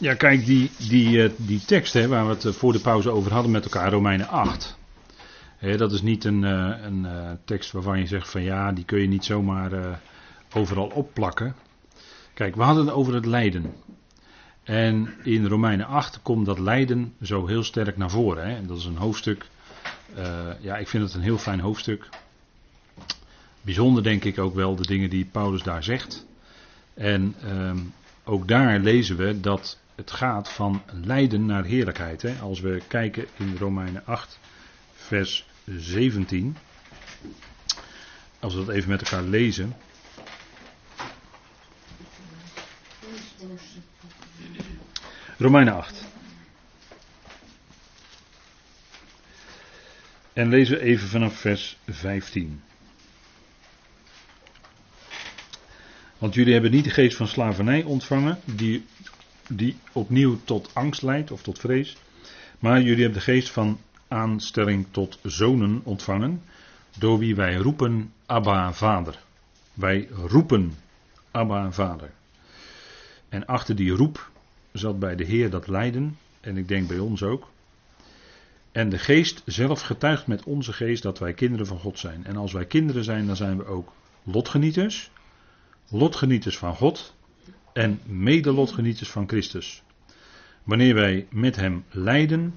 Ja, kijk, die, die, eh, die tekst hè, waar we het eh, voor de pauze over hadden met elkaar, Romeinen 8. Hè, dat is niet een, eh, een tekst waarvan je zegt van ja, die kun je niet zomaar overal opplakken. Kijk, we hadden het over het lijden. En in Romeinen 8 komt dat lijden zo heel sterk naar voren. Hè. Dat is een hoofdstuk. ja, ik vind het een heel fijn hoofdstuk. Bijzonder denk ik ook wel de dingen die Paulus daar zegt. En ehm, ook daar lezen we dat het gaat van lijden naar heerlijkheid. Hè? Als we kijken in Romeinen 8, vers 17. Als we dat even met elkaar lezen. Romeinen 8. En lezen we even vanaf vers 15. Want jullie hebben niet de geest van slavernij ontvangen, die, die opnieuw tot angst leidt of tot vrees. Maar jullie hebben de geest van aanstelling tot zonen ontvangen, door wie wij roepen Abba Vader. Wij roepen Abba Vader. En achter die roep zat bij de Heer dat lijden, en ik denk bij ons ook. En de geest zelf getuigt met onze geest dat wij kinderen van God zijn. En als wij kinderen zijn, dan zijn we ook lotgenieters lotgenieters van God en medelotgenieters van Christus. Wanneer wij met Hem lijden,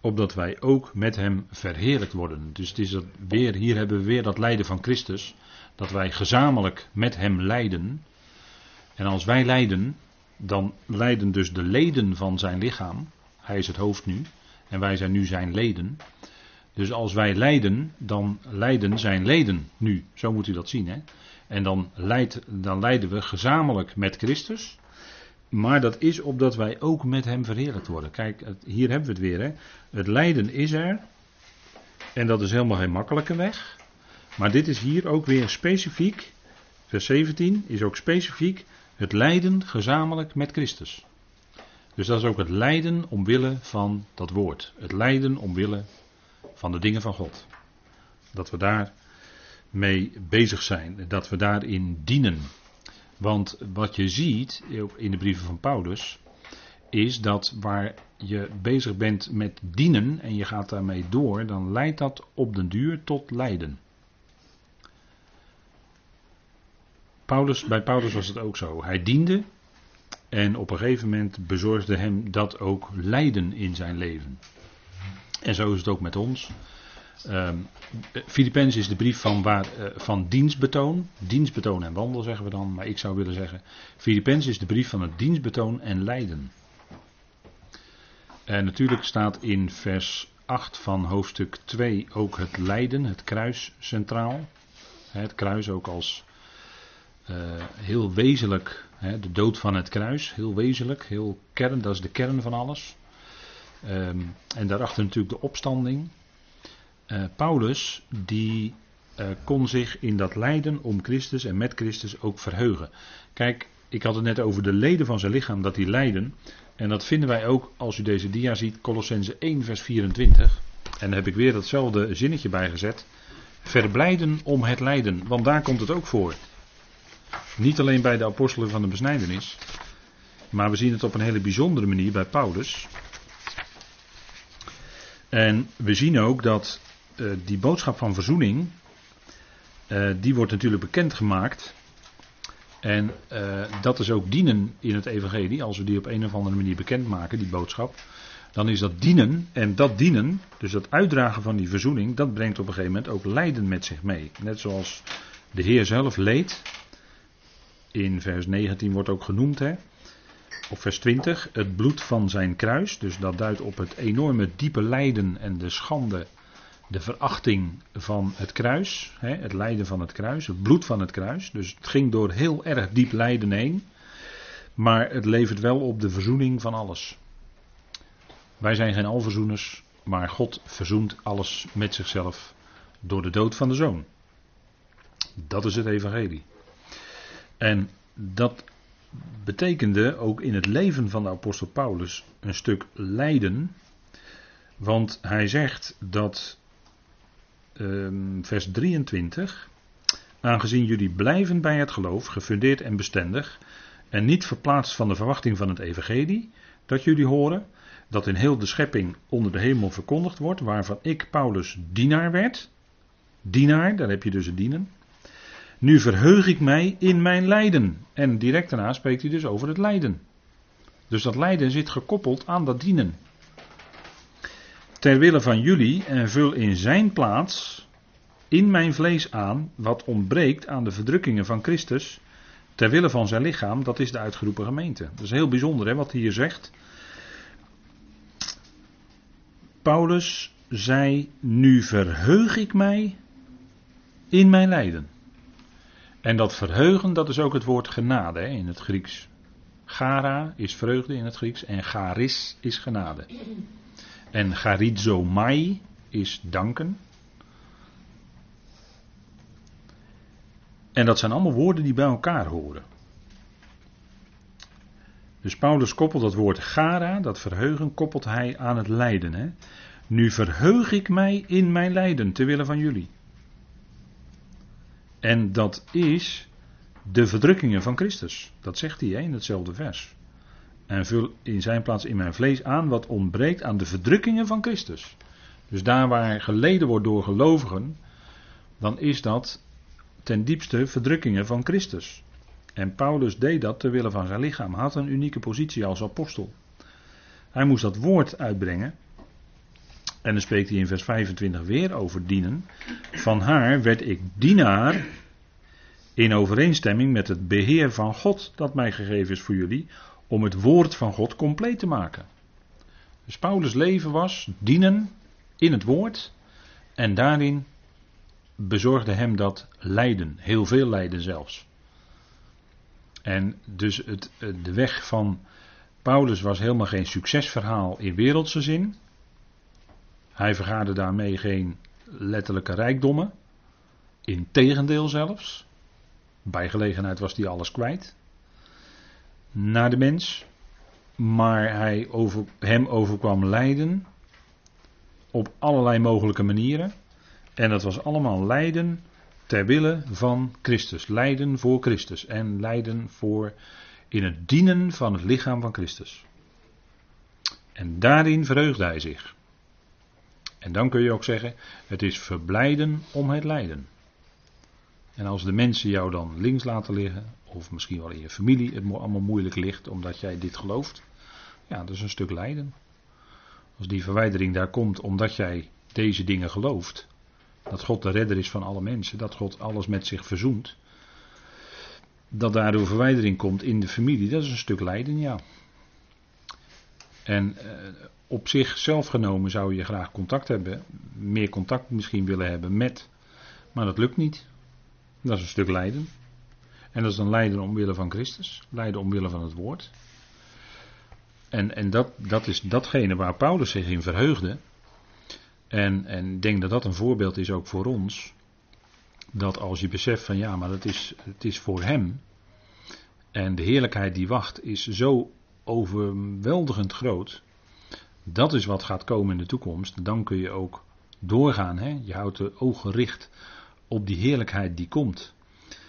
opdat wij ook met Hem verheerlijkt worden. Dus is dat weer, hier hebben we weer dat lijden van Christus, dat wij gezamenlijk met Hem lijden. En als wij lijden, dan lijden dus de leden van zijn lichaam. Hij is het hoofd nu en wij zijn nu zijn leden. Dus als wij lijden, dan lijden zijn leden nu. Zo moet u dat zien. Hè? En dan, dan leiden we gezamenlijk met Christus. Maar dat is opdat wij ook met Hem verheerlijkt worden. Kijk, hier hebben we het weer. Hè. Het lijden is er. En dat is helemaal geen makkelijke weg. Maar dit is hier ook weer specifiek. Vers 17 is ook specifiek het lijden gezamenlijk met Christus. Dus dat is ook het lijden omwille van dat woord. Het lijden omwille van de dingen van God. Dat we daar mee bezig zijn. Dat we daarin dienen. Want wat je ziet in de brieven van Paulus, is dat waar je bezig bent met dienen en je gaat daarmee door, dan leidt dat op den duur tot lijden. Paulus, bij Paulus was het ook zo. Hij diende en op een gegeven moment bezorgde hem dat ook lijden in zijn leven. En zo is het ook met ons. Um, Filippenzen is de brief van, waar, uh, van dienstbetoon. Dienstbetoon en wandel zeggen we dan. Maar ik zou willen zeggen. Filippenzen is de brief van het dienstbetoon en lijden. En natuurlijk staat in vers 8 van hoofdstuk 2 ook het lijden, het kruis centraal. Het kruis ook als uh, heel wezenlijk, hè, de dood van het kruis, heel wezenlijk, heel kern, dat is de kern van alles. Um, en daarachter natuurlijk de opstanding. Uh, Paulus die uh, kon zich in dat lijden om Christus en met Christus ook verheugen. Kijk, ik had het net over de leden van zijn lichaam dat die lijden. En dat vinden wij ook als u deze dia ziet, Colossense 1 vers 24. En daar heb ik weer datzelfde zinnetje bij gezet. Verblijden om het lijden, want daar komt het ook voor. Niet alleen bij de apostelen van de besnijdenis, maar we zien het op een hele bijzondere manier bij Paulus. En we zien ook dat uh, die boodschap van verzoening, uh, die wordt natuurlijk bekendgemaakt. En uh, dat is ook dienen in het evangelie, als we die op een of andere manier bekendmaken, die boodschap. Dan is dat dienen, en dat dienen, dus dat uitdragen van die verzoening, dat brengt op een gegeven moment ook lijden met zich mee. Net zoals de Heer zelf leed, in vers 19 wordt ook genoemd, hè, op vers 20, het bloed van zijn kruis. Dus dat duidt op het enorme diepe lijden en de schande de verachting van het kruis, hè, het lijden van het kruis, het bloed van het kruis. Dus het ging door heel erg diep lijden heen, maar het levert wel op de verzoening van alles. Wij zijn geen alverzoeners, maar God verzoent alles met zichzelf door de dood van de zoon. Dat is het evangelie. En dat betekende ook in het leven van de apostel Paulus een stuk lijden. Want hij zegt dat um, vers 23. Aangezien jullie blijven bij het geloof, gefundeerd en bestendig, en niet verplaatst van de verwachting van het evangelie, dat jullie horen dat in heel de schepping onder de hemel verkondigd wordt, waarvan ik, Paulus, dienaar werd. Dienaar, daar heb je dus het dienen. Nu verheug ik mij in mijn lijden. En direct daarna spreekt hij dus over het lijden. Dus dat lijden zit gekoppeld aan dat dienen. Ter wille van jullie en vul in zijn plaats in mijn vlees aan wat ontbreekt aan de verdrukkingen van Christus. Ter wille van zijn lichaam, dat is de uitgeroepen gemeente. Dat is heel bijzonder hè, wat hij hier zegt. Paulus zei: Nu verheug ik mij in mijn lijden. En dat verheugen, dat is ook het woord genade hè, in het Grieks. Gara is vreugde in het Grieks en charis is genade. En charizomai is danken. En dat zijn allemaal woorden die bij elkaar horen. Dus Paulus koppelt dat woord gara, dat verheugen, koppelt hij aan het lijden. Hè? Nu verheug ik mij in mijn lijden, ter wille van jullie. En dat is de verdrukkingen van Christus. Dat zegt hij hè, in hetzelfde vers. En vul in zijn plaats in mijn vlees aan wat ontbreekt aan de verdrukkingen van Christus. Dus daar waar geleden wordt door gelovigen, dan is dat ten diepste verdrukkingen van Christus. En Paulus deed dat ter wille van zijn lichaam. Had een unieke positie als apostel. Hij moest dat woord uitbrengen. En dan spreekt hij in vers 25 weer over dienen. Van haar werd ik dienaar in overeenstemming met het beheer van God dat mij gegeven is voor jullie, om het woord van God compleet te maken. Dus Paulus' leven was dienen in het woord en daarin bezorgde hem dat lijden, heel veel lijden zelfs. En dus het, de weg van Paulus was helemaal geen succesverhaal in wereldse zin. Hij vergaarde daarmee geen letterlijke rijkdommen. Integendeel zelfs. Bij gelegenheid was hij alles kwijt. Naar de mens. Maar hij over, hem overkwam lijden. Op allerlei mogelijke manieren. En dat was allemaal lijden ter wille van Christus. Lijden voor Christus. En lijden voor in het dienen van het lichaam van Christus. En daarin verheugde hij zich. En dan kun je ook zeggen, het is verblijden om het lijden. En als de mensen jou dan links laten liggen, of misschien wel in je familie het allemaal moeilijk ligt omdat jij dit gelooft, ja, dat is een stuk lijden. Als die verwijdering daar komt omdat jij deze dingen gelooft, dat God de redder is van alle mensen, dat God alles met zich verzoent, dat daardoor verwijdering komt in de familie, dat is een stuk lijden, ja. En eh, op zichzelf genomen zou je graag contact hebben, meer contact misschien willen hebben met, maar dat lukt niet. Dat is een stuk lijden. En dat is dan lijden omwille van Christus, lijden omwille van het woord. En, en dat, dat is datgene waar Paulus zich in verheugde. En, en ik denk dat dat een voorbeeld is ook voor ons. Dat als je beseft van ja, maar dat is, het is voor hem. En de heerlijkheid die wacht is zo overweldigend groot. Dat is wat gaat komen in de toekomst. Dan kun je ook doorgaan. Hè? Je houdt de ogen gericht op die heerlijkheid die komt.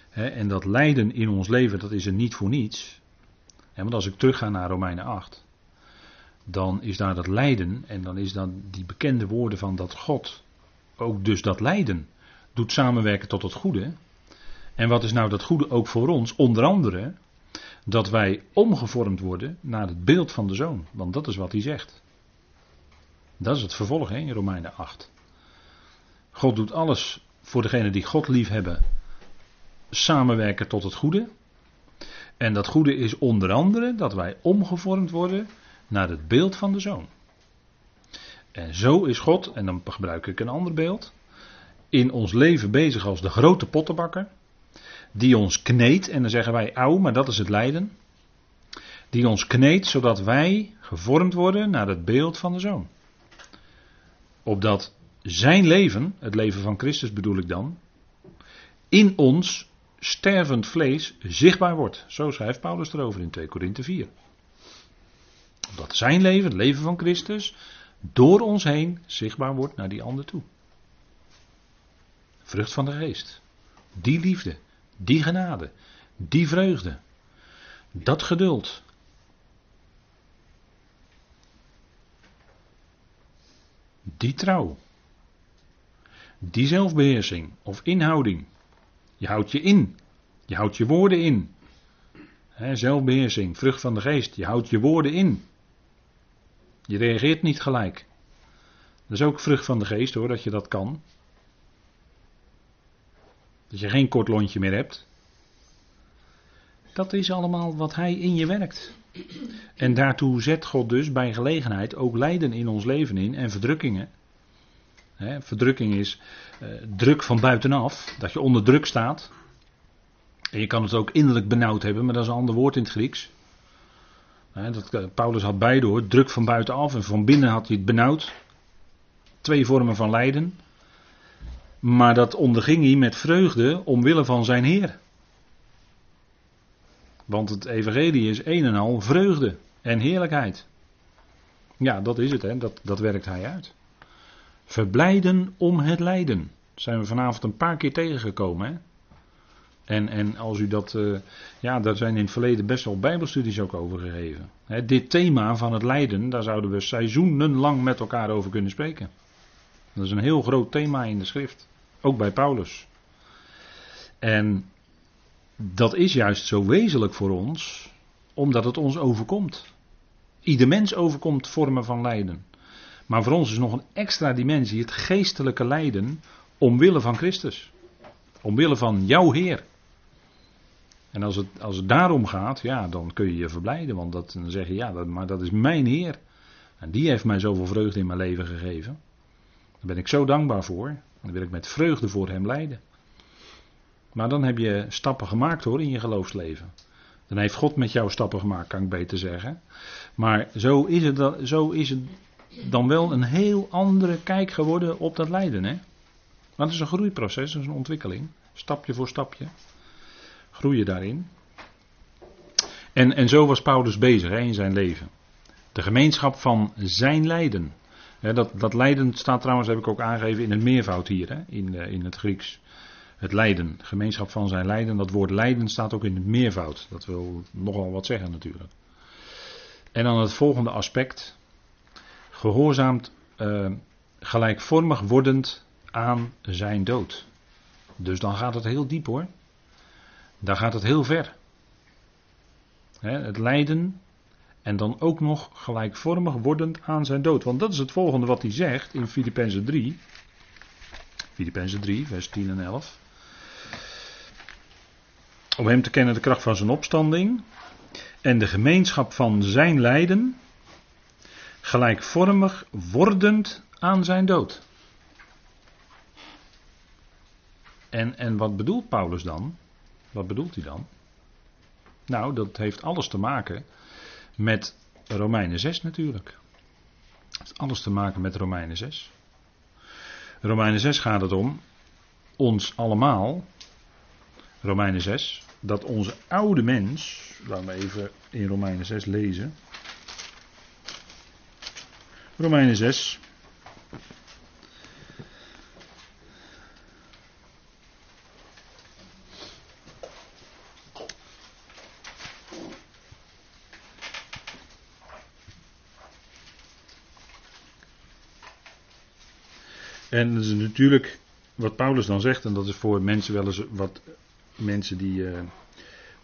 en dat lijden in ons leven, dat is er niet voor niets. want als ik terugga naar Romeinen 8, dan is daar dat lijden en dan is dan die bekende woorden van dat God ook dus dat lijden doet samenwerken tot het goede. En wat is nou dat goede ook voor ons? Onder andere dat wij omgevormd worden naar het beeld van de zoon. Want dat is wat hij zegt. Dat is het vervolg in Romeinen 8. God doet alles voor degenen die God lief hebben, samenwerken tot het goede. En dat goede is onder andere dat wij omgevormd worden naar het beeld van de zoon. En zo is God, en dan gebruik ik een ander beeld, in ons leven bezig als de grote pottenbakker, die ons kneedt, en dan zeggen wij auw, maar dat is het lijden, die ons kneedt zodat wij gevormd worden naar het beeld van de zoon. Opdat zijn leven, het leven van Christus bedoel ik dan, in ons stervend vlees zichtbaar wordt. Zo schrijft Paulus erover in 2 Korinthe 4. Dat zijn leven, het leven van Christus, door ons heen zichtbaar wordt naar die ander toe. Vrucht van de geest. Die liefde, die genade, die vreugde, dat geduld. Die trouw. Die zelfbeheersing of inhouding. Je houdt je in. Je houdt je woorden in. He, zelfbeheersing, vrucht van de geest. Je houdt je woorden in. Je reageert niet gelijk. Dat is ook vrucht van de geest hoor, dat je dat kan. Dat je geen kort lontje meer hebt. Dat is allemaal wat hij in je werkt. En daartoe zet God dus bij gelegenheid ook lijden in ons leven in en verdrukkingen. Verdrukking is eh, druk van buitenaf, dat je onder druk staat. En je kan het ook innerlijk benauwd hebben, maar dat is een ander woord in het Grieks. dat, eh, Paulus had beide hoor, druk van buitenaf en van binnen had hij het benauwd. Twee vormen van lijden. Maar dat onderging hij met vreugde omwille van zijn Heer. Want het evangelie is een en al vreugde en heerlijkheid. Ja, dat is het, hè? Dat, dat werkt hij uit. Verblijden om het lijden. Dat zijn we vanavond een paar keer tegengekomen. Hè? En, en als u dat. Uh, ja, daar zijn in het verleden best wel Bijbelstudies ook over gegeven. Hè, dit thema van het lijden, daar zouden we seizoenenlang met elkaar over kunnen spreken. Dat is een heel groot thema in de schrift. Ook bij Paulus. En dat is juist zo wezenlijk voor ons, omdat het ons overkomt. Ieder mens overkomt vormen van lijden. Maar voor ons is nog een extra dimensie, het geestelijke lijden, omwille van Christus. Omwille van jouw Heer. En als het, als het daarom gaat, ja, dan kun je je verblijden. Want dan zeg je, ja, dat, maar dat is mijn Heer. En die heeft mij zoveel vreugde in mijn leven gegeven. Daar ben ik zo dankbaar voor. Dan wil ik met vreugde voor hem lijden. Maar dan heb je stappen gemaakt hoor in je geloofsleven. Dan heeft God met jou stappen gemaakt, kan ik beter zeggen. Maar zo is het, zo is het dan wel een heel andere kijk geworden op dat lijden. Hè? Maar het is een groeiproces, het is een ontwikkeling. Stapje voor stapje. Groeien daarin. En, en zo was Paulus bezig hè, in zijn leven. De gemeenschap van zijn lijden. dat, dat lijden staat trouwens, heb ik ook aangegeven, in het meervoud hier, hè, in, in het Grieks. Het lijden, gemeenschap van zijn lijden. Dat woord lijden staat ook in het meervoud. Dat wil nogal wat zeggen natuurlijk. En dan het volgende aspect. Gehoorzaamt uh, gelijkvormig wordend aan zijn dood. Dus dan gaat het heel diep hoor. Dan gaat het heel ver. het lijden en dan ook nog gelijkvormig wordend aan zijn dood. Want dat is het volgende wat hij zegt in Filippenzen 3. Filippenzen 3, vers 10 en 11. Om hem te kennen de kracht van zijn opstanding en de gemeenschap van zijn lijden, gelijkvormig wordend aan zijn dood. En, en wat bedoelt Paulus dan? Wat bedoelt hij dan? Nou, dat heeft alles te maken met Romeinen 6 natuurlijk. Het heeft alles te maken met Romeinen 6. Romeinen 6 gaat het om ons allemaal, Romeinen 6, dat onze oude mens, laten we even in Romeinen 6 lezen. Romeinen 6. En dat is natuurlijk wat Paulus dan zegt, en dat is voor mensen wel eens wat mensen die uh,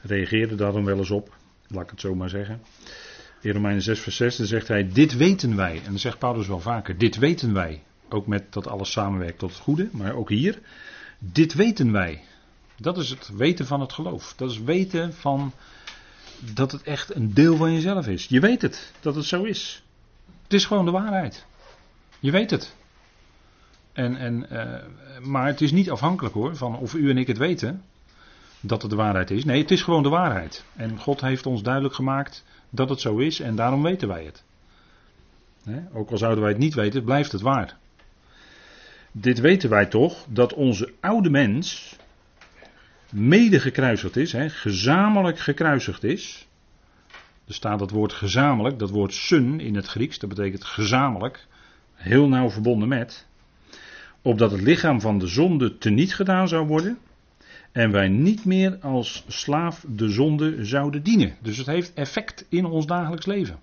reageren daar dan wel eens op, laat ik het zo maar zeggen. In Romeinen 6 vers 6 dan zegt hij, dit weten wij. En dan zegt Paulus wel vaker, dit weten wij. Ook met dat alles samenwerkt tot het goede, maar ook hier. Dit weten wij. Dat is het weten van het geloof. Dat is weten van dat het echt een deel van jezelf is. Je weet het, dat het zo is. Het is gewoon de waarheid. Je weet het. En, en, uh, maar het is niet afhankelijk hoor, van of u en ik het weten dat het de waarheid is. Nee, het is gewoon de waarheid. En God heeft ons duidelijk gemaakt dat het zo is en daarom weten wij het. ook al zouden wij het niet weten, blijft het waar. Dit weten wij toch, dat onze oude mens mede gekruisigd is, gezamenlijk gekruisigd is. Er staat dat woord gezamenlijk, dat woord sun in het Grieks, dat betekent gezamenlijk, heel nauw verbonden met opdat het lichaam van de zonde teniet gedaan zou worden en wij niet meer als slaaf de zonde zouden dienen. Dus het heeft effect in ons dagelijks leven.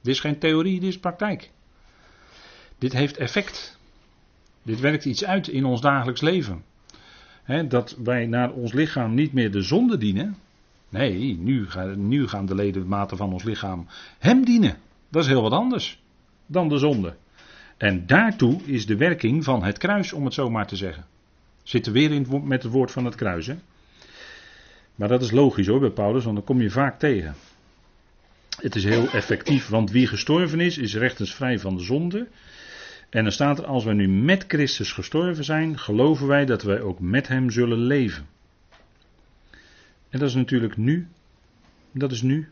Dit is geen theorie, dit is praktijk. Dit heeft effect. Dit werkt iets uit in ons dagelijks leven. dat wij naar ons lichaam niet meer de zonde dienen. Nee, nu, nu gaan de ledematen van ons lichaam hem dienen. Dat is heel wat anders dan de zonde. En daartoe is de werking van het kruis, om het zo maar te zeggen. Zitten weer in met het woord van het kruis. Hè? Maar dat is logisch hoor bij Paulus, want dan kom je vaak tegen. Het is heel effectief, want wie gestorven is, is rechtens vrij van de zonde. En dan staat er, als wij nu met Christus gestorven zijn, geloven wij dat wij ook met Hem zullen leven. En dat is natuurlijk nu. Dat is nu.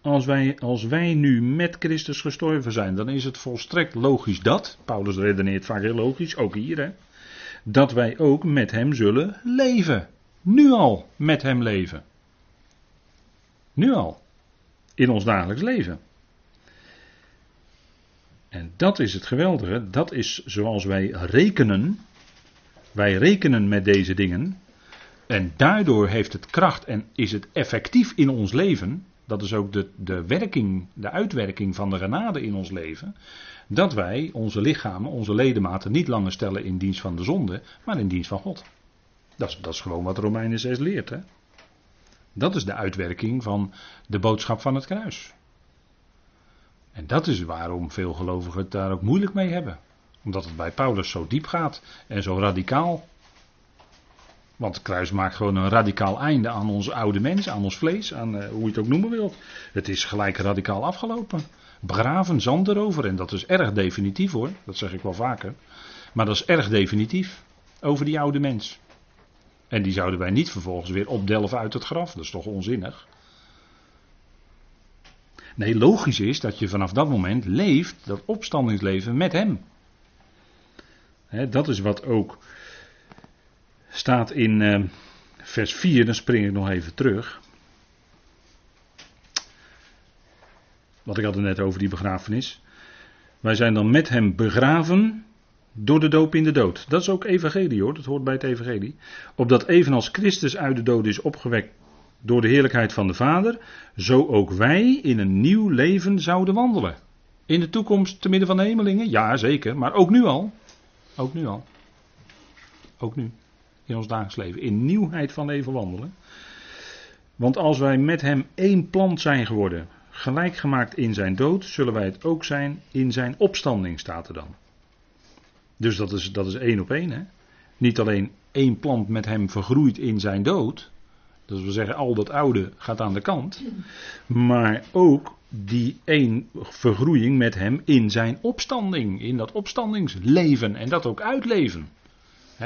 Als wij, als wij nu met Christus gestorven zijn, dan is het volstrekt logisch dat, Paulus redeneert vaak heel logisch, ook hier, hè, dat wij ook met Hem zullen leven. Nu al met Hem leven. Nu al. In ons dagelijks leven. En dat is het geweldige, dat is zoals wij rekenen. Wij rekenen met deze dingen. En daardoor heeft het kracht en is het effectief in ons leven. Dat is ook de, de werking, de uitwerking van de genade in ons leven. Dat wij onze lichamen, onze ledematen niet langer stellen in dienst van de zonde, maar in dienst van God. Dat is, dat is gewoon wat Romeinen 6 leert. Hè? Dat is de uitwerking van de boodschap van het kruis. En dat is waarom veel gelovigen het daar ook moeilijk mee hebben. Omdat het bij Paulus zo diep gaat en zo radicaal. Want het kruis maakt gewoon een radicaal einde aan onze oude mens, aan ons vlees, aan uh, hoe je het ook noemen wilt. Het is gelijk radicaal afgelopen. Begraven, zand erover. En dat is erg definitief hoor, dat zeg ik wel vaker. Maar dat is erg definitief over die oude mens. En die zouden wij niet vervolgens weer opdelven uit het graf. Dat is toch onzinnig? Nee, logisch is dat je vanaf dat moment leeft, dat opstandingsleven met hem. dat is wat ook staat in uh, vers 4, dan spring ik nog even terug. Wat ik had net over die begrafenis. Wij zijn dan met hem begraven door de doop in de dood. Dat is ook evangelie hoor, dat hoort bij het evangelie. Opdat evenals Christus uit de dood is opgewekt door de heerlijkheid van de Vader, zo ook wij in een nieuw leven zouden wandelen. In de toekomst te midden van de hemelingen? Ja, zeker, maar ook nu al. Ook nu al. Ook nu. In ons dagelijks leven. In nieuwheid van leven wandelen. Want als wij met hem één plant zijn geworden, gelijk gemaakt in zijn dood, zullen wij het ook zijn in zijn opstanding, staat er dan. Dus dat is, dat is één op één. Hè? Niet alleen één plant met hem vergroeit in zijn dood. Dus we zeggen al dat oude gaat aan de kant. Maar ook die één vergroeiing met hem in zijn opstanding. In dat opstandingsleven. En dat ook uitleven.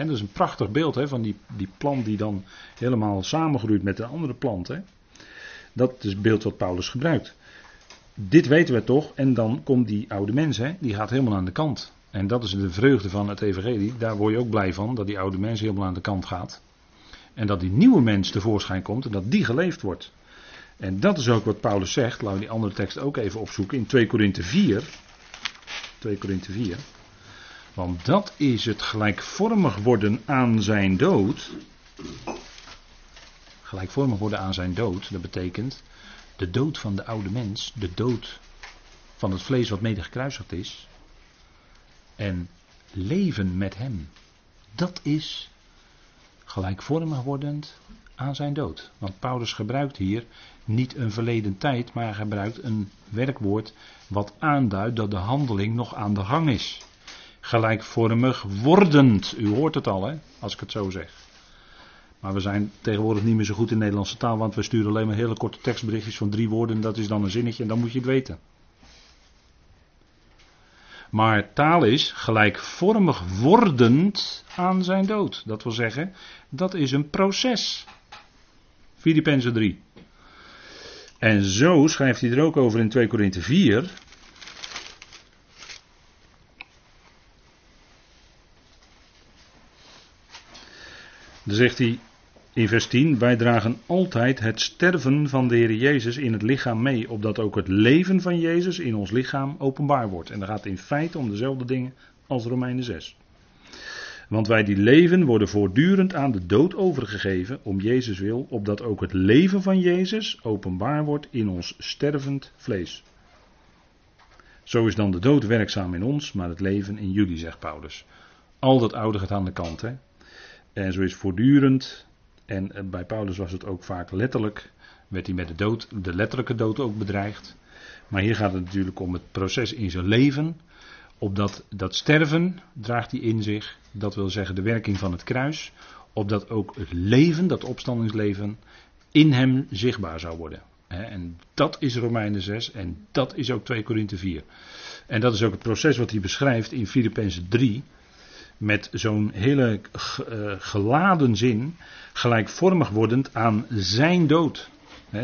Dat is een prachtig beeld van die, die plant die dan helemaal samengroeit met de andere plant. Dat is het beeld wat Paulus gebruikt. Dit weten we toch. En dan komt die oude mens, die gaat helemaal aan de kant. En dat is de vreugde van het evangelie. Daar word je ook blij van, dat die oude mens helemaal aan de kant gaat. En dat die nieuwe mens tevoorschijn komt en dat die geleefd wordt. En dat is ook wat Paulus zegt. Laten we die andere tekst ook even opzoeken. In 2 Korinthe 4. 2 Korinthe 4. Want dat is het gelijkvormig worden aan zijn dood. Gelijkvormig worden aan zijn dood. Dat betekent de dood van de oude mens. De dood van het vlees wat mede gekruisigd is en leven met Hem. Dat is gelijkvormig wordend aan zijn dood. Want Paulus gebruikt hier niet een verleden tijd, maar gebruikt een werkwoord wat aanduidt dat de handeling nog aan de gang is. Gelijkvormig wordend. U hoort het al, hè, als ik het zo zeg. Maar we zijn tegenwoordig niet meer zo goed in Nederlandse taal, want we sturen alleen maar hele korte tekstberichtjes van drie woorden. Dat is dan een zinnetje en dan moet je het weten. Maar taal is gelijkvormig wordend aan zijn dood. Dat wil zeggen, dat is een proces. Filippenzen 3. En zo schrijft hij er ook over in 2 Korinthe 4. Dan zegt hij, in vers 10, wij dragen altijd het sterven van de Heer Jezus in het lichaam mee, opdat ook het leven van Jezus in ons lichaam openbaar wordt. En dat gaat in feite om dezelfde dingen als Romeinen 6. Want wij die leven worden voortdurend aan de dood overgegeven om Jezus wil, opdat ook het leven van Jezus openbaar wordt in ons stervend vlees. Zo is dan de dood werkzaam in ons, maar het leven in jullie, zegt Paulus. Al dat oude gaat aan de kant. Hè? En zo is voortdurend, en eh, bij Paulus was het ook vaak letterlijk, werd hij met de dood, de letterlijke dood ook bedreigd. Maar hier gaat het natuurlijk om het proces in zijn leven. Op dat, dat sterven draagt hij in zich, dat wil zeggen de werking van het kruis. Opdat ook het leven, dat opstandingsleven, in hem zichtbaar zou worden. En dat is Romeinen 6 en dat is ook 2 Korinthe 4. En dat is ook het proces wat hij beschrijft in Filippenzen 3. Met zo'n hele eh, geladen zin, gelijkvormig wordend aan zijn dood.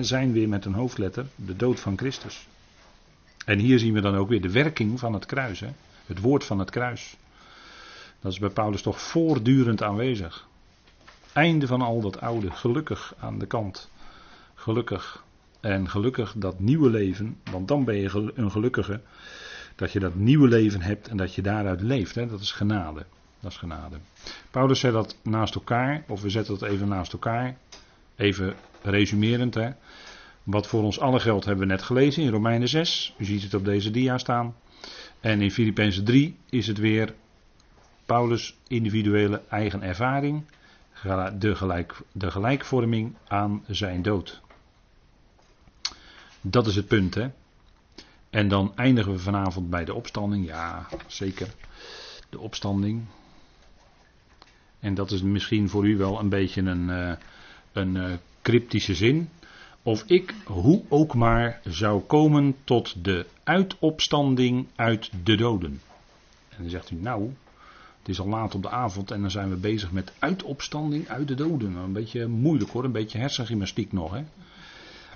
zijn weer met een hoofdletter, de dood van Christus. En hier zien we dan ook weer de werking van het kruis. Hè? Het woord van het kruis. Dat is bij Paulus toch voortdurend aanwezig. Einde van al dat oude, gelukkig aan de kant. Gelukkig. En gelukkig dat nieuwe leven, want dan ben je een gelukkige. Dat je dat nieuwe leven hebt en dat je daaruit leeft. Hè? Dat is genade. Dat is genade. Paulus zet dat naast elkaar, of we zetten dat even naast elkaar. Even resumerend. Hè? Wat voor ons alle geldt hebben we net gelezen in Romeinen 6. U ziet het op deze dia staan. En in Filippenzen 3 is het weer Paulus' individuele eigen ervaring. De, gelijk, de gelijkvorming aan zijn dood. Dat is het punt, hè. En dan eindigen we vanavond bij de opstanding. Ja, zeker. De opstanding. En dat is misschien voor u wel een beetje een, uh, een uh, cryptische zin. Of ik, hoe ook maar, zou komen tot de uitopstanding uit de doden. En dan zegt u, nou, het is al laat op de avond en dan zijn we bezig met uitopstanding uit de doden. Een beetje moeilijk hoor, een beetje hersengymnastiek nog. Hè?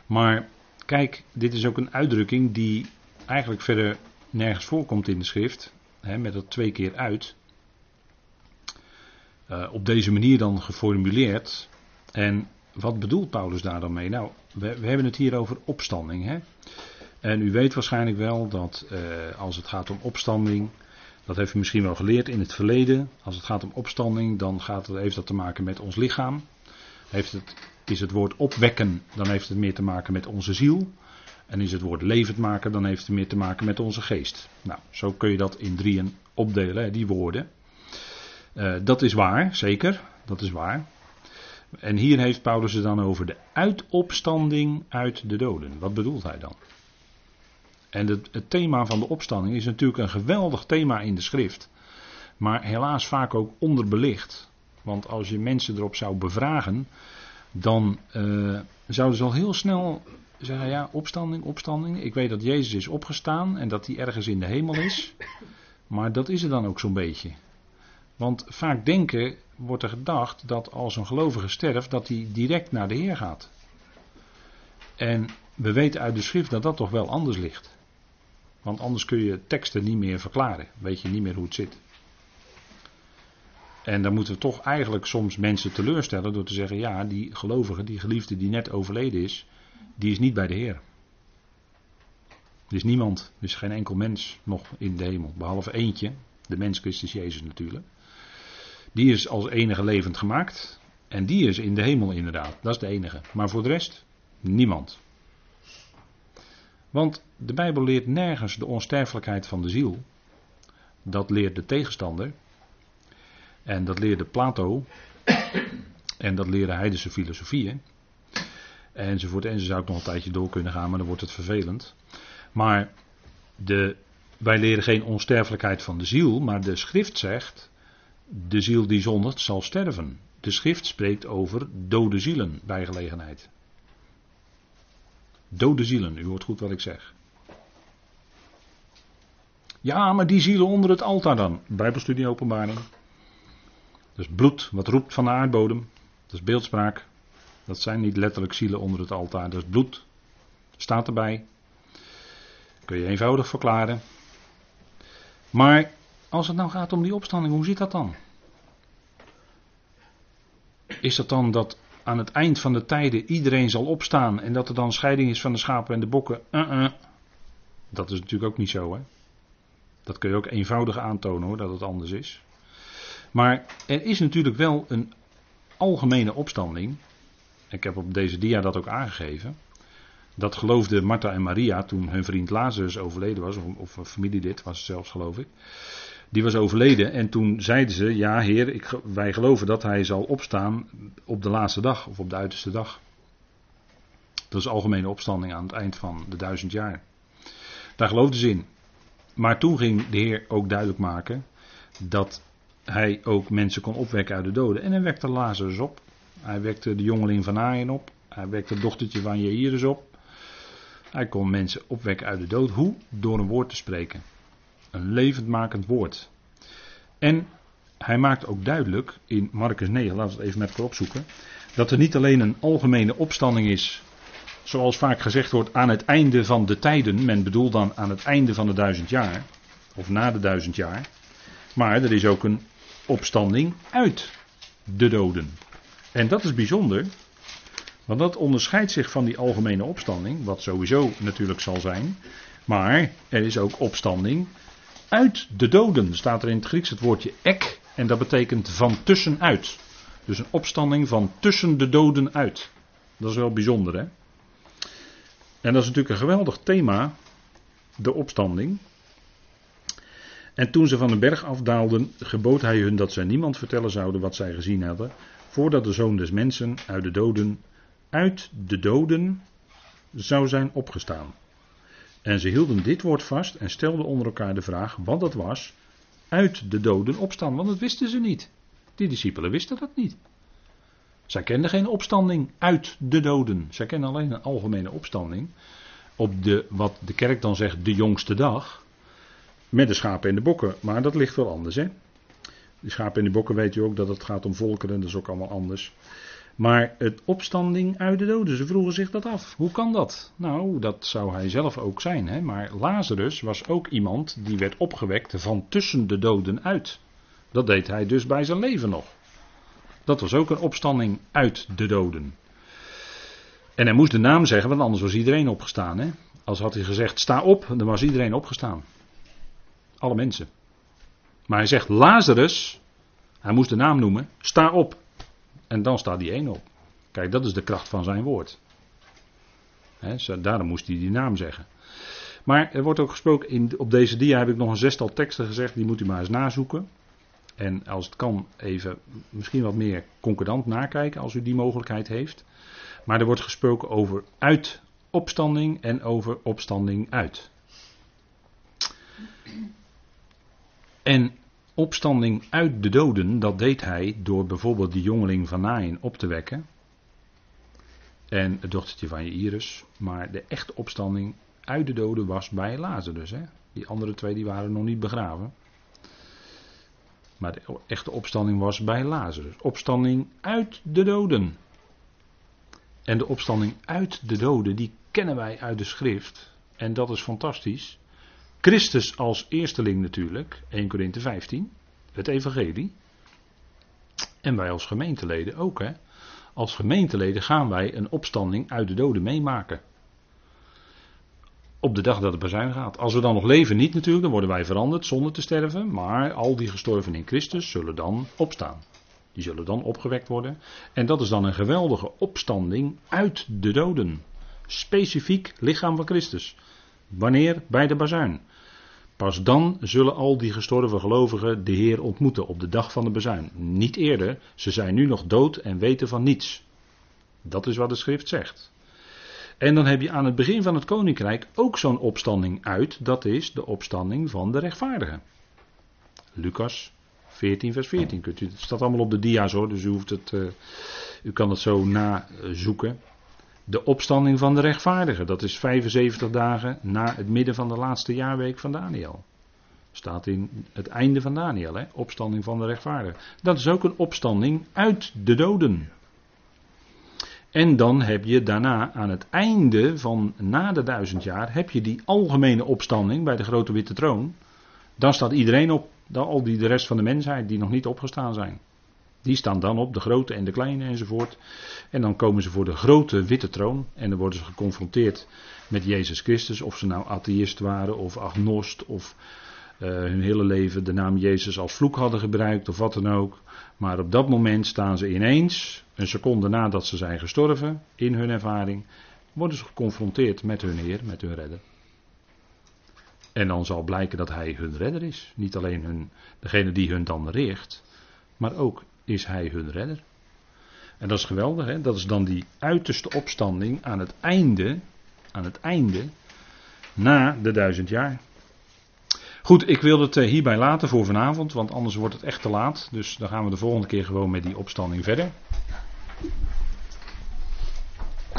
Maar Kijk, dit is ook een uitdrukking die eigenlijk verder nergens voorkomt in de schrift. Hè, met dat twee keer uit. Uh, op deze manier dan geformuleerd. En wat bedoelt Paulus daar dan mee? Nou, we, we hebben het hier over opstanding. Hè? En u weet waarschijnlijk wel dat uh, als het gaat om opstanding. Dat heeft u misschien wel geleerd in het verleden. Als het gaat om opstanding, dan gaat het, heeft dat te maken met ons lichaam. Heeft het is het woord opwekken, dan heeft het meer te maken met onze ziel. En is het woord levend maken, dan heeft het meer te maken met onze geest. Nou, zo kun je dat in drieën opdelen, die woorden. Uh, dat is waar, zeker, dat is waar. En hier heeft Paulus het dan over de uitopstanding uit de doden. Wat bedoelt hij dan? En het, het thema van de opstanding is natuurlijk een geweldig thema in de schrift. Maar helaas vaak ook onderbelicht. Want als je mensen erop zou bevragen, dan uh, zouden ze al heel snel zeggen: ja, opstanding, opstanding. Ik weet dat Jezus is opgestaan en dat hij ergens in de hemel is. Maar dat is er dan ook zo'n beetje. Want vaak denken wordt er gedacht dat als een gelovige sterft, dat hij direct naar de Heer gaat. En we weten uit de schrift dat dat toch wel anders ligt. Want anders kun je teksten niet meer verklaren. Weet je niet meer hoe het zit. En dan moeten we toch eigenlijk soms mensen teleurstellen door te zeggen: ja, die gelovige, die geliefde die net overleden is, die is niet bij de Heer. Er is niemand, er is geen enkel mens nog in de hemel, behalve eentje, de mens Christus Jezus natuurlijk. Die is als enige levend gemaakt en die is in de hemel inderdaad, dat is de enige. Maar voor de rest, niemand. Want de Bijbel leert nergens de onsterfelijkheid van de ziel. Dat leert de tegenstander, en dat leerde Plato. En dat leerde heidense filosofieën. Enzovoort. En ze zou ik nog een tijdje door kunnen gaan, maar dan wordt het vervelend. Maar de, wij leren geen onsterfelijkheid van de ziel, maar de schrift zegt: de ziel die zondigt zal sterven. De schrift spreekt over dode zielen bij gelegenheid. Dode zielen, u hoort goed wat ik zeg. Ja, maar die zielen onder het altaar dan. Bijbelstudie openbaring. Dus bloed wat roept van de aardbodem. Dat is beeldspraak. Dat zijn niet letterlijk zielen onder het altaar. Dat is bloed. Staat erbij. Kun je eenvoudig verklaren. Maar als het nou gaat om die opstanding, hoe zit dat dan? Is dat dan dat aan het eind van de tijden iedereen zal opstaan en dat er dan scheiding is van de schapen en de bokken? Uh -uh. Dat is natuurlijk ook niet zo, hè? Dat kun je ook eenvoudig aantonen hoor, dat het anders is. Maar er is natuurlijk wel een algemene opstanding. Ik heb op deze dia dat ook aangegeven. Dat geloofde Martha en Maria toen hun vriend Lazarus overleden was, of, of een familielid was zelfs geloof ik. Die was overleden en toen zeiden ze, ja heer, wij geloven dat hij zal opstaan op de laatste dag of op de uiterste dag. Dat is algemene opstanding aan het eind van de duizend jaar. Daar geloofden ze in. Maar toen ging de Heer ook duidelijk maken dat hij ook mensen kon opwekken uit de doden. En hij wekte Lazarus op. Hij wekte de jongeling van Aaien op. Hij wekte het dochtertje van Jairus op. Hij kon mensen opwekken uit de dood. Hoe? Door een woord te spreken. Een levendmakend woord. En hij maakt ook duidelijk in Marcus 9, laten we het even met elkaar opzoeken, dat er niet alleen een algemene opstanding is, zoals vaak gezegd wordt, aan het einde van de tijden. Men bedoelt dan aan het einde van de duizend jaar, of na de duizend jaar. Maar er is ook een opstanding uit de doden. En dat is bijzonder, want dat onderscheidt zich van die algemene opstanding, wat sowieso natuurlijk zal zijn. Maar er is ook opstanding uit de doden. Staat er in het Grieks het woordje ek, en dat betekent van tussenuit. Dus een opstanding van tussen de doden uit. Dat is wel bijzonder, hè? En dat is natuurlijk een geweldig thema, de opstanding. En toen ze van de berg afdaalden, gebood hij hun dat zij niemand vertellen zouden wat zij gezien hadden, voordat de zoon des mensen uit de doden, uit de doden zou zijn opgestaan. En ze hielden dit woord vast en stelden onder elkaar de vraag wat dat was, uit de doden opstaan, want dat wisten ze niet. Die discipelen wisten dat niet. Zij kenden geen opstanding uit de doden. Zij kennen alleen een algemene opstanding. Op de, wat de kerk dan zegt, de jongste dag. Met de schapen en de bokken. Maar dat ligt wel anders, hè. De schapen en de bokken weet u ook dat het gaat om volkeren, dat is ook allemaal anders. Maar het opstanding uit de doden, ze vroegen zich dat af. Hoe kan dat? Nou, dat zou hij zelf ook zijn. Hè? Maar Lazarus was ook iemand die werd opgewekt van tussen de doden uit. Dat deed hij dus bij zijn leven nog. Dat was ook een opstanding uit de doden. En hij moest de naam zeggen, want anders was iedereen opgestaan. Hè? Als had hij gezegd, sta op, dan was iedereen opgestaan. Alle mensen. Maar hij zegt, Lazarus, hij moest de naam noemen, sta op. En dan staat die één op. Kijk, dat is de kracht van zijn woord. Daarom moest hij die naam zeggen. Maar er wordt ook gesproken, in, op deze dia heb ik nog een zestal teksten gezegd, die moet u maar eens nazoeken. En als het kan, even misschien wat meer concordant nakijken als u die mogelijkheid heeft. Maar er wordt gesproken over uit opstanding en over opstanding uit. En opstanding uit de doden, dat deed hij door bijvoorbeeld die jongeling van Nain op te wekken. En het dochtertje van Iris. Maar de echte opstanding uit de doden was bij Lazarus. Hè? Die andere twee die waren nog niet begraven. Maar de echte opstanding was bij Lazarus. Opstanding uit de doden. En de opstanding uit de doden, die kennen wij uit de schrift. En dat is fantastisch. Christus als eersteling natuurlijk, 1 Korinthe 15, het evangelie. En wij als gemeenteleden ook. Hè. Als gemeenteleden gaan wij een opstanding uit de doden meemaken. Op de dag dat het bazuin gaat. Als we dan nog leven, niet natuurlijk, dan worden wij veranderd zonder te sterven. Maar al die gestorven in Christus zullen dan opstaan. Die zullen dan opgewekt worden. En dat is dan een geweldige opstanding uit de doden. Specifiek lichaam van Christus. Wanneer? Bij de bazuin. Pas dan zullen al die gestorven gelovigen de Heer ontmoeten op de dag van de bezuin. Niet eerder, ze zijn nu nog dood en weten van niets. Dat is wat de schrift zegt. En dan heb je aan het begin van het koninkrijk ook zo'n opstanding uit, dat is de opstanding van de rechtvaardigen. Lucas 14, vers 14. Kunt u, het staat allemaal op de dia's hoor, dus u, hoeft het, uh, u kan het zo nazoeken. De opstanding van de rechtvaardigen, dat is 75 dagen na het midden van de laatste jaarweek van Daniel. Staat in het einde van Daniel, hè? opstanding van de rechtvaardigen. Dat is ook een opstanding uit de doden. En dan heb je daarna aan het einde van na de duizend jaar, heb je die algemene opstanding bij de grote witte troon. Dan staat iedereen op, dan al die de rest van de mensheid die nog niet opgestaan zijn. Die staan dan op, de grote en de kleine enzovoort. En dan komen ze voor de grote witte troon. En dan worden ze geconfronteerd met Jezus Christus. Of ze nou atheïst waren of agnost. Of uh, hun hele leven de naam Jezus als vloek hadden gebruikt. Of wat dan ook. Maar op dat moment staan ze ineens, een seconde nadat ze zijn gestorven, in hun ervaring. worden ze geconfronteerd met hun Heer, met hun redder. En dan zal blijken dat hij hun redder is. Niet alleen hun, degene die hun dan richt, maar ook is hij hun redder. En dat is geweldig, hè? dat is dan die uiterste opstanding aan het einde, aan het einde, na de duizend jaar. Goed, ik wil het eh, hierbij laten voor vanavond, want anders wordt het echt te laat. Dus dan gaan we de volgende keer gewoon met die opstanding verder.